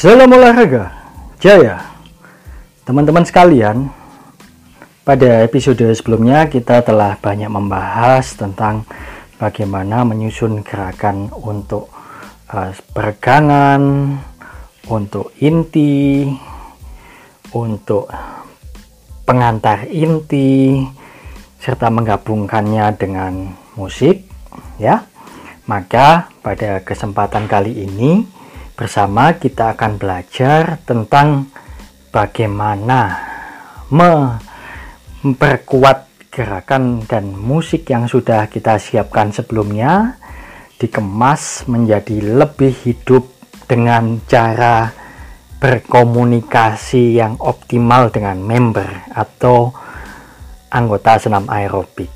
Salam olahraga, jaya. Teman-teman sekalian, pada episode sebelumnya kita telah banyak membahas tentang bagaimana menyusun gerakan untuk uh, peregangan, untuk inti, untuk pengantar inti, serta menggabungkannya dengan musik, ya. Maka pada kesempatan kali ini Bersama kita akan belajar tentang bagaimana memperkuat gerakan dan musik yang sudah kita siapkan sebelumnya dikemas menjadi lebih hidup dengan cara berkomunikasi yang optimal dengan member atau anggota senam aerobik.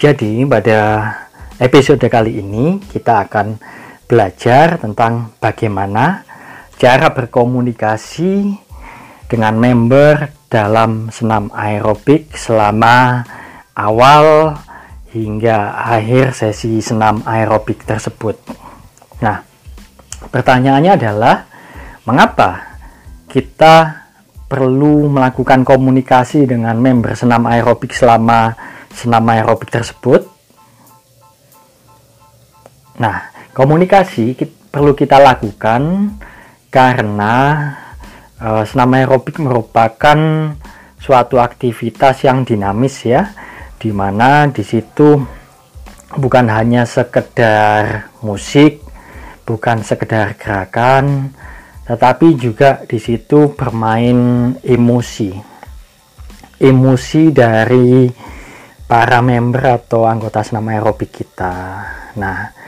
Jadi pada episode kali ini kita akan belajar tentang bagaimana cara berkomunikasi dengan member dalam senam aerobik selama awal hingga akhir sesi senam aerobik tersebut. Nah, pertanyaannya adalah mengapa kita perlu melakukan komunikasi dengan member senam aerobik selama senam aerobik tersebut? Nah, Komunikasi perlu kita lakukan karena e, senam aerobik merupakan suatu aktivitas yang dinamis ya, di mana di situ bukan hanya sekedar musik, bukan sekedar gerakan, tetapi juga di situ bermain emosi. Emosi dari para member atau anggota senam aerobik kita. Nah,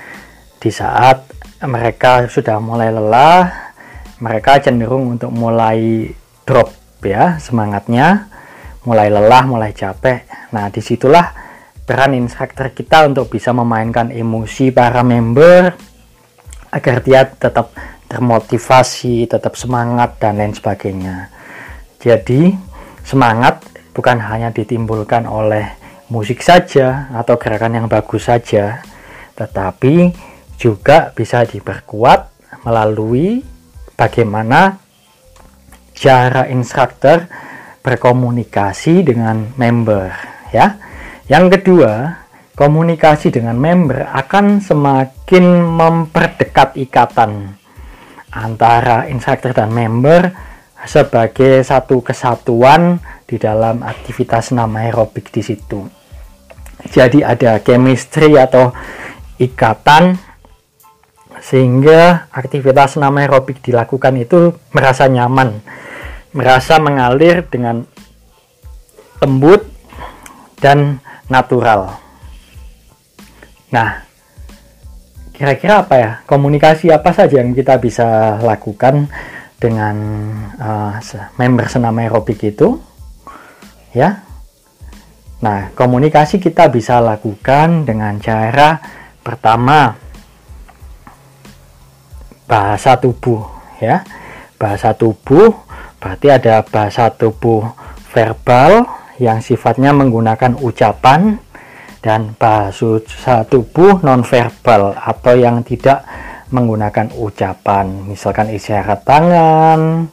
di saat mereka sudah mulai lelah, mereka cenderung untuk mulai drop ya semangatnya, mulai lelah, mulai capek. Nah, di situlah peran instruktur kita untuk bisa memainkan emosi para member agar dia tetap termotivasi, tetap semangat dan lain sebagainya. Jadi, semangat bukan hanya ditimbulkan oleh musik saja atau gerakan yang bagus saja, tetapi juga bisa diperkuat melalui bagaimana cara instruktur berkomunikasi dengan member ya. Yang kedua, komunikasi dengan member akan semakin memperdekat ikatan antara instruktur dan member sebagai satu kesatuan di dalam aktivitas nama aerobik di situ. Jadi ada chemistry atau ikatan sehingga aktivitas nama aerobik dilakukan itu merasa nyaman, merasa mengalir dengan lembut dan natural. Nah, kira-kira apa ya? Komunikasi apa saja yang kita bisa lakukan dengan uh, member senam aerobik itu? Ya. Nah, komunikasi kita bisa lakukan dengan cara pertama bahasa tubuh ya. Bahasa tubuh berarti ada bahasa tubuh verbal yang sifatnya menggunakan ucapan dan bahasa tubuh nonverbal atau yang tidak menggunakan ucapan. Misalkan isyarat tangan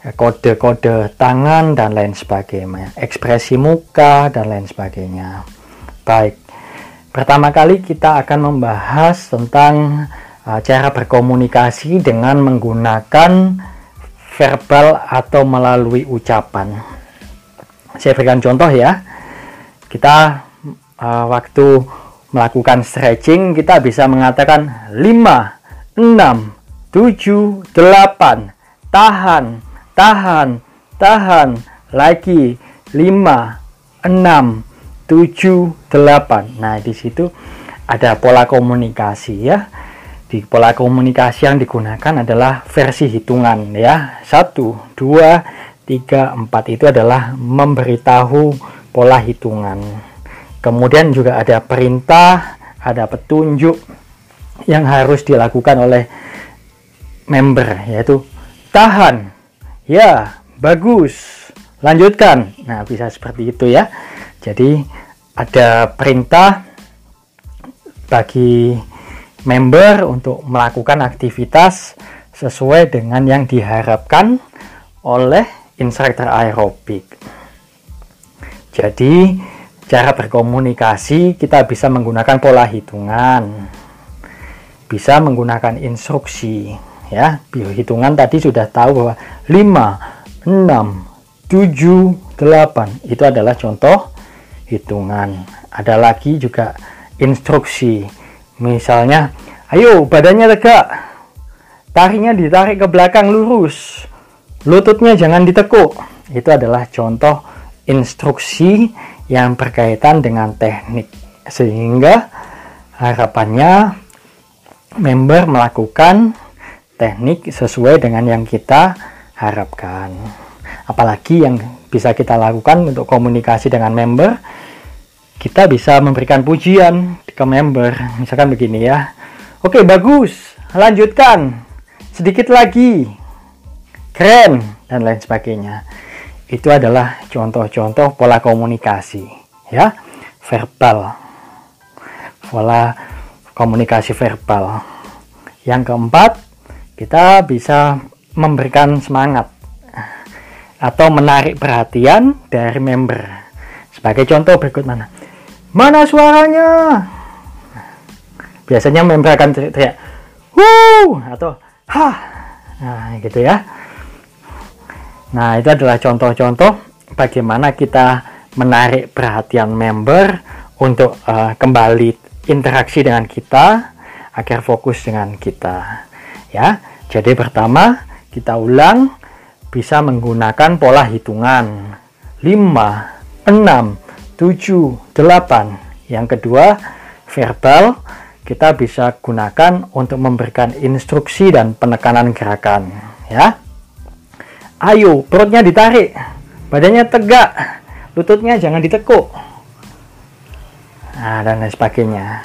kode-kode tangan dan lain sebagainya ekspresi muka dan lain sebagainya. Baik pertama kali kita akan membahas tentang cara berkomunikasi dengan menggunakan verbal atau melalui ucapan. Saya berikan contoh ya. Kita uh, waktu melakukan stretching kita bisa mengatakan 5, 6, 7, 8, tahan, tahan, tahan, lagi 5, 6, 7, 8. Nah, di situ ada pola komunikasi ya di pola komunikasi yang digunakan adalah versi hitungan ya. Satu, dua, tiga, empat itu adalah memberitahu pola hitungan. Kemudian juga ada perintah, ada petunjuk yang harus dilakukan oleh member yaitu tahan. Ya, bagus. Lanjutkan. Nah, bisa seperti itu ya. Jadi ada perintah bagi member untuk melakukan aktivitas sesuai dengan yang diharapkan oleh instruktur aerobik. Jadi, cara berkomunikasi kita bisa menggunakan pola hitungan. Bisa menggunakan instruksi, ya. Hitungan tadi sudah tahu bahwa 5, 6, 7, 8 itu adalah contoh hitungan. Ada lagi juga instruksi. Misalnya, ayo badannya tegak. Tariknya ditarik ke belakang lurus. Lututnya jangan ditekuk. Itu adalah contoh instruksi yang berkaitan dengan teknik. Sehingga harapannya member melakukan teknik sesuai dengan yang kita harapkan. Apalagi yang bisa kita lakukan untuk komunikasi dengan member kita bisa memberikan pujian ke member misalkan begini ya. Oke bagus. Lanjutkan. Sedikit lagi. Keren dan lain sebagainya. Itu adalah contoh-contoh pola komunikasi ya. Verbal. Pola komunikasi verbal. Yang keempat kita bisa memberikan semangat atau menarik perhatian dari member. Sebagai contoh berikut mana? Mana suaranya? Biasanya member akan teriak, "Wuh!" atau "Hah!" Nah, gitu ya. Nah, itu adalah contoh-contoh bagaimana kita menarik perhatian member untuk uh, kembali interaksi dengan kita agar fokus dengan kita. Ya. Jadi pertama, kita ulang bisa menggunakan pola hitungan 5, 6, 7, 8. Yang kedua, verbal kita bisa gunakan untuk memberikan instruksi dan penekanan gerakan ya. Ayo, perutnya ditarik, badannya tegak, lututnya jangan ditekuk. Nah, dan lain sebagainya.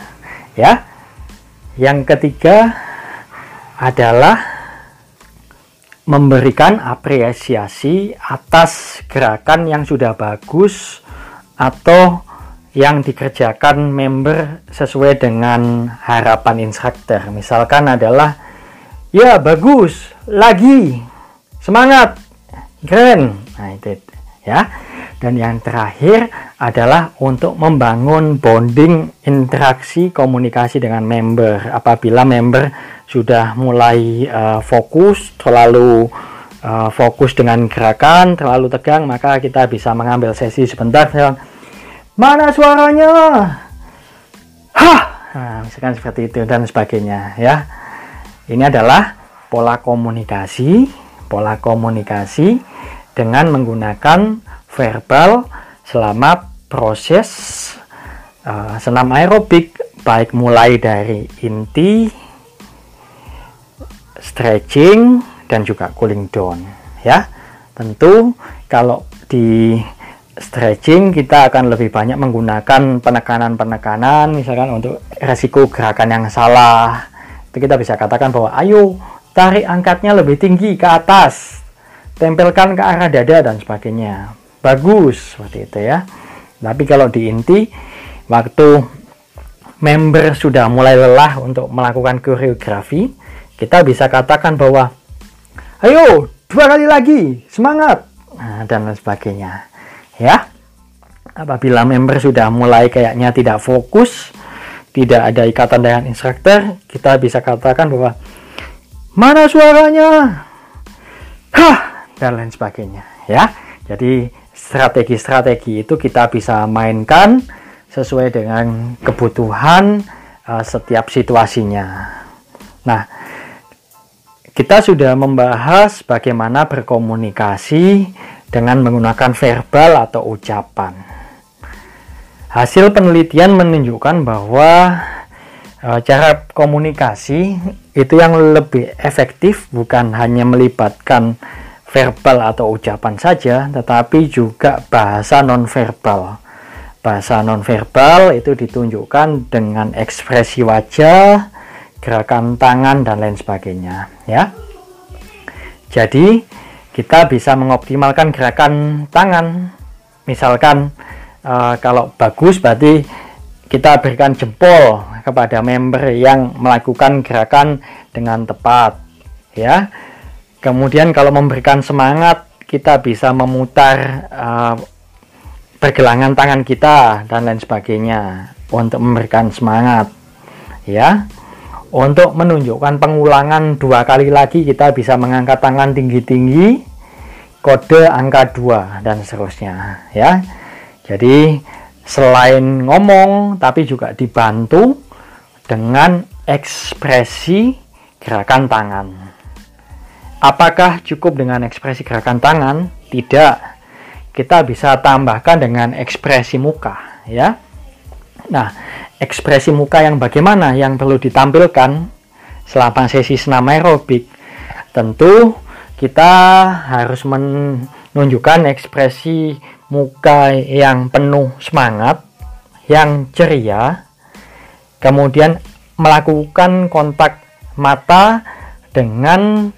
Ya. Yang ketiga adalah memberikan apresiasi atas gerakan yang sudah bagus atau yang dikerjakan member sesuai dengan harapan instruktur. Misalkan adalah ya bagus, lagi, semangat, keren. Nah, itu ya. Dan yang terakhir adalah untuk membangun bonding interaksi komunikasi dengan member. Apabila member sudah mulai uh, fokus, terlalu uh, fokus dengan gerakan, terlalu tegang, maka kita bisa mengambil sesi sebentar. Mana suaranya? Hah, nah, misalkan seperti itu dan sebagainya, ya. Ini adalah pola komunikasi, pola komunikasi dengan menggunakan verbal selama proses uh, senam aerobik, baik mulai dari inti stretching dan juga cooling down ya. Tentu kalau di stretching kita akan lebih banyak menggunakan penekanan-penekanan misalkan untuk resiko gerakan yang salah. Itu kita bisa katakan bahwa ayo tarik angkatnya lebih tinggi ke atas tempelkan ke arah dada dan sebagainya. Bagus seperti itu ya. Tapi kalau di inti waktu member sudah mulai lelah untuk melakukan koreografi kita bisa katakan bahwa ayo dua kali lagi. Semangat. Nah, dan lain sebagainya. Ya. Apabila member sudah mulai kayaknya tidak fokus tidak ada ikatan dengan instruktur kita bisa katakan bahwa mana suaranya? Hah dan lain sebagainya. Ya. Jadi strategi-strategi itu kita bisa mainkan sesuai dengan kebutuhan uh, setiap situasinya. Nah kita sudah membahas bagaimana berkomunikasi dengan menggunakan verbal atau ucapan. Hasil penelitian menunjukkan bahwa e, cara komunikasi itu yang lebih efektif bukan hanya melibatkan verbal atau ucapan saja, tetapi juga bahasa nonverbal. Bahasa nonverbal itu ditunjukkan dengan ekspresi wajah, gerakan tangan dan lain sebagainya ya jadi kita bisa mengoptimalkan gerakan tangan misalkan uh, kalau bagus berarti kita berikan jempol kepada member yang melakukan gerakan dengan tepat ya. Kemudian kalau memberikan semangat, kita bisa memutar uh, pergelangan tangan kita dan lain sebagainya untuk memberikan semangat. Ya. Untuk menunjukkan pengulangan dua kali lagi kita bisa mengangkat tangan tinggi-tinggi kode angka 2 dan seterusnya ya. Jadi selain ngomong tapi juga dibantu dengan ekspresi gerakan tangan. Apakah cukup dengan ekspresi gerakan tangan? Tidak. Kita bisa tambahkan dengan ekspresi muka ya. Nah, ekspresi muka yang bagaimana yang perlu ditampilkan selama sesi senam aerobik. Tentu kita harus menunjukkan ekspresi muka yang penuh semangat yang ceria kemudian melakukan kontak mata dengan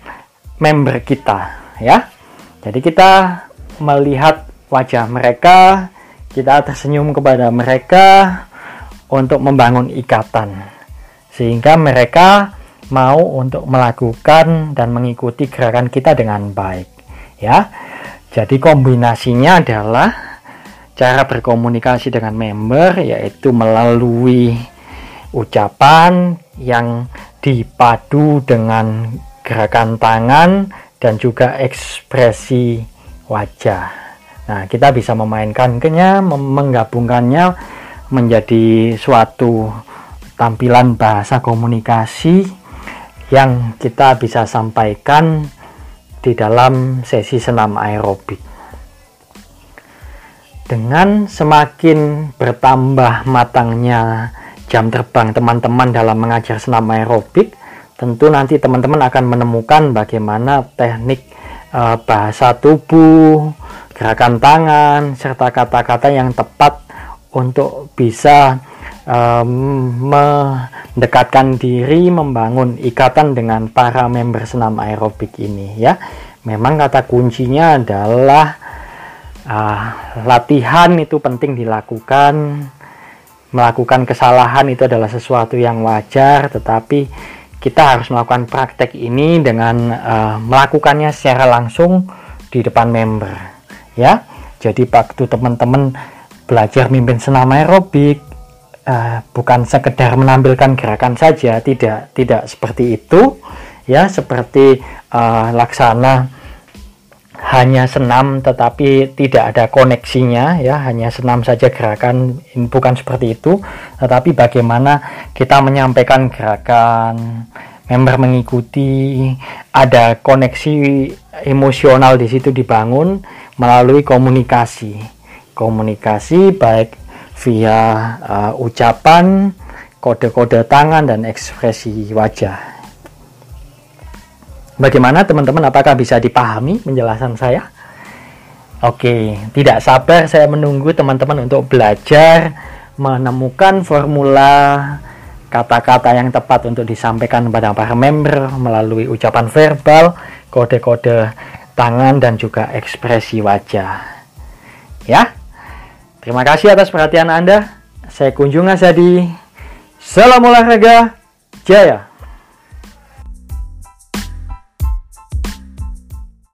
member kita ya. Jadi kita melihat wajah mereka kita tersenyum kepada mereka untuk membangun ikatan sehingga mereka mau untuk melakukan dan mengikuti gerakan kita dengan baik ya jadi kombinasinya adalah cara berkomunikasi dengan member yaitu melalui ucapan yang dipadu dengan gerakan tangan dan juga ekspresi wajah. Nah, kita bisa memainkannya, menggabungkannya menjadi suatu tampilan bahasa komunikasi yang kita bisa sampaikan di dalam sesi senam aerobik. Dengan semakin bertambah matangnya jam terbang teman-teman dalam mengajar senam aerobik, tentu nanti teman-teman akan menemukan bagaimana teknik e, bahasa tubuh, gerakan tangan, serta kata-kata yang tepat untuk bisa um, mendekatkan diri, membangun ikatan dengan para member senam aerobik ini ya. Memang kata kuncinya adalah uh, latihan itu penting dilakukan. Melakukan kesalahan itu adalah sesuatu yang wajar, tetapi kita harus melakukan praktek ini dengan uh, melakukannya secara langsung di depan member ya. Jadi waktu teman-teman belajar mimpin senam aerobik uh, bukan sekedar menampilkan gerakan saja tidak tidak seperti itu ya seperti uh, laksana hanya senam tetapi tidak ada koneksinya ya hanya senam saja gerakan bukan seperti itu tetapi bagaimana kita menyampaikan gerakan member mengikuti ada koneksi emosional di situ dibangun melalui komunikasi komunikasi baik via uh, ucapan, kode-kode tangan dan ekspresi wajah. Bagaimana teman-teman apakah bisa dipahami penjelasan saya? Oke, tidak sabar saya menunggu teman-teman untuk belajar menemukan formula kata-kata yang tepat untuk disampaikan kepada para member melalui ucapan verbal, kode-kode tangan dan juga ekspresi wajah. Ya. Terima kasih atas perhatian Anda. Saya Kunjung Asadi. Salam olahraga. Jaya.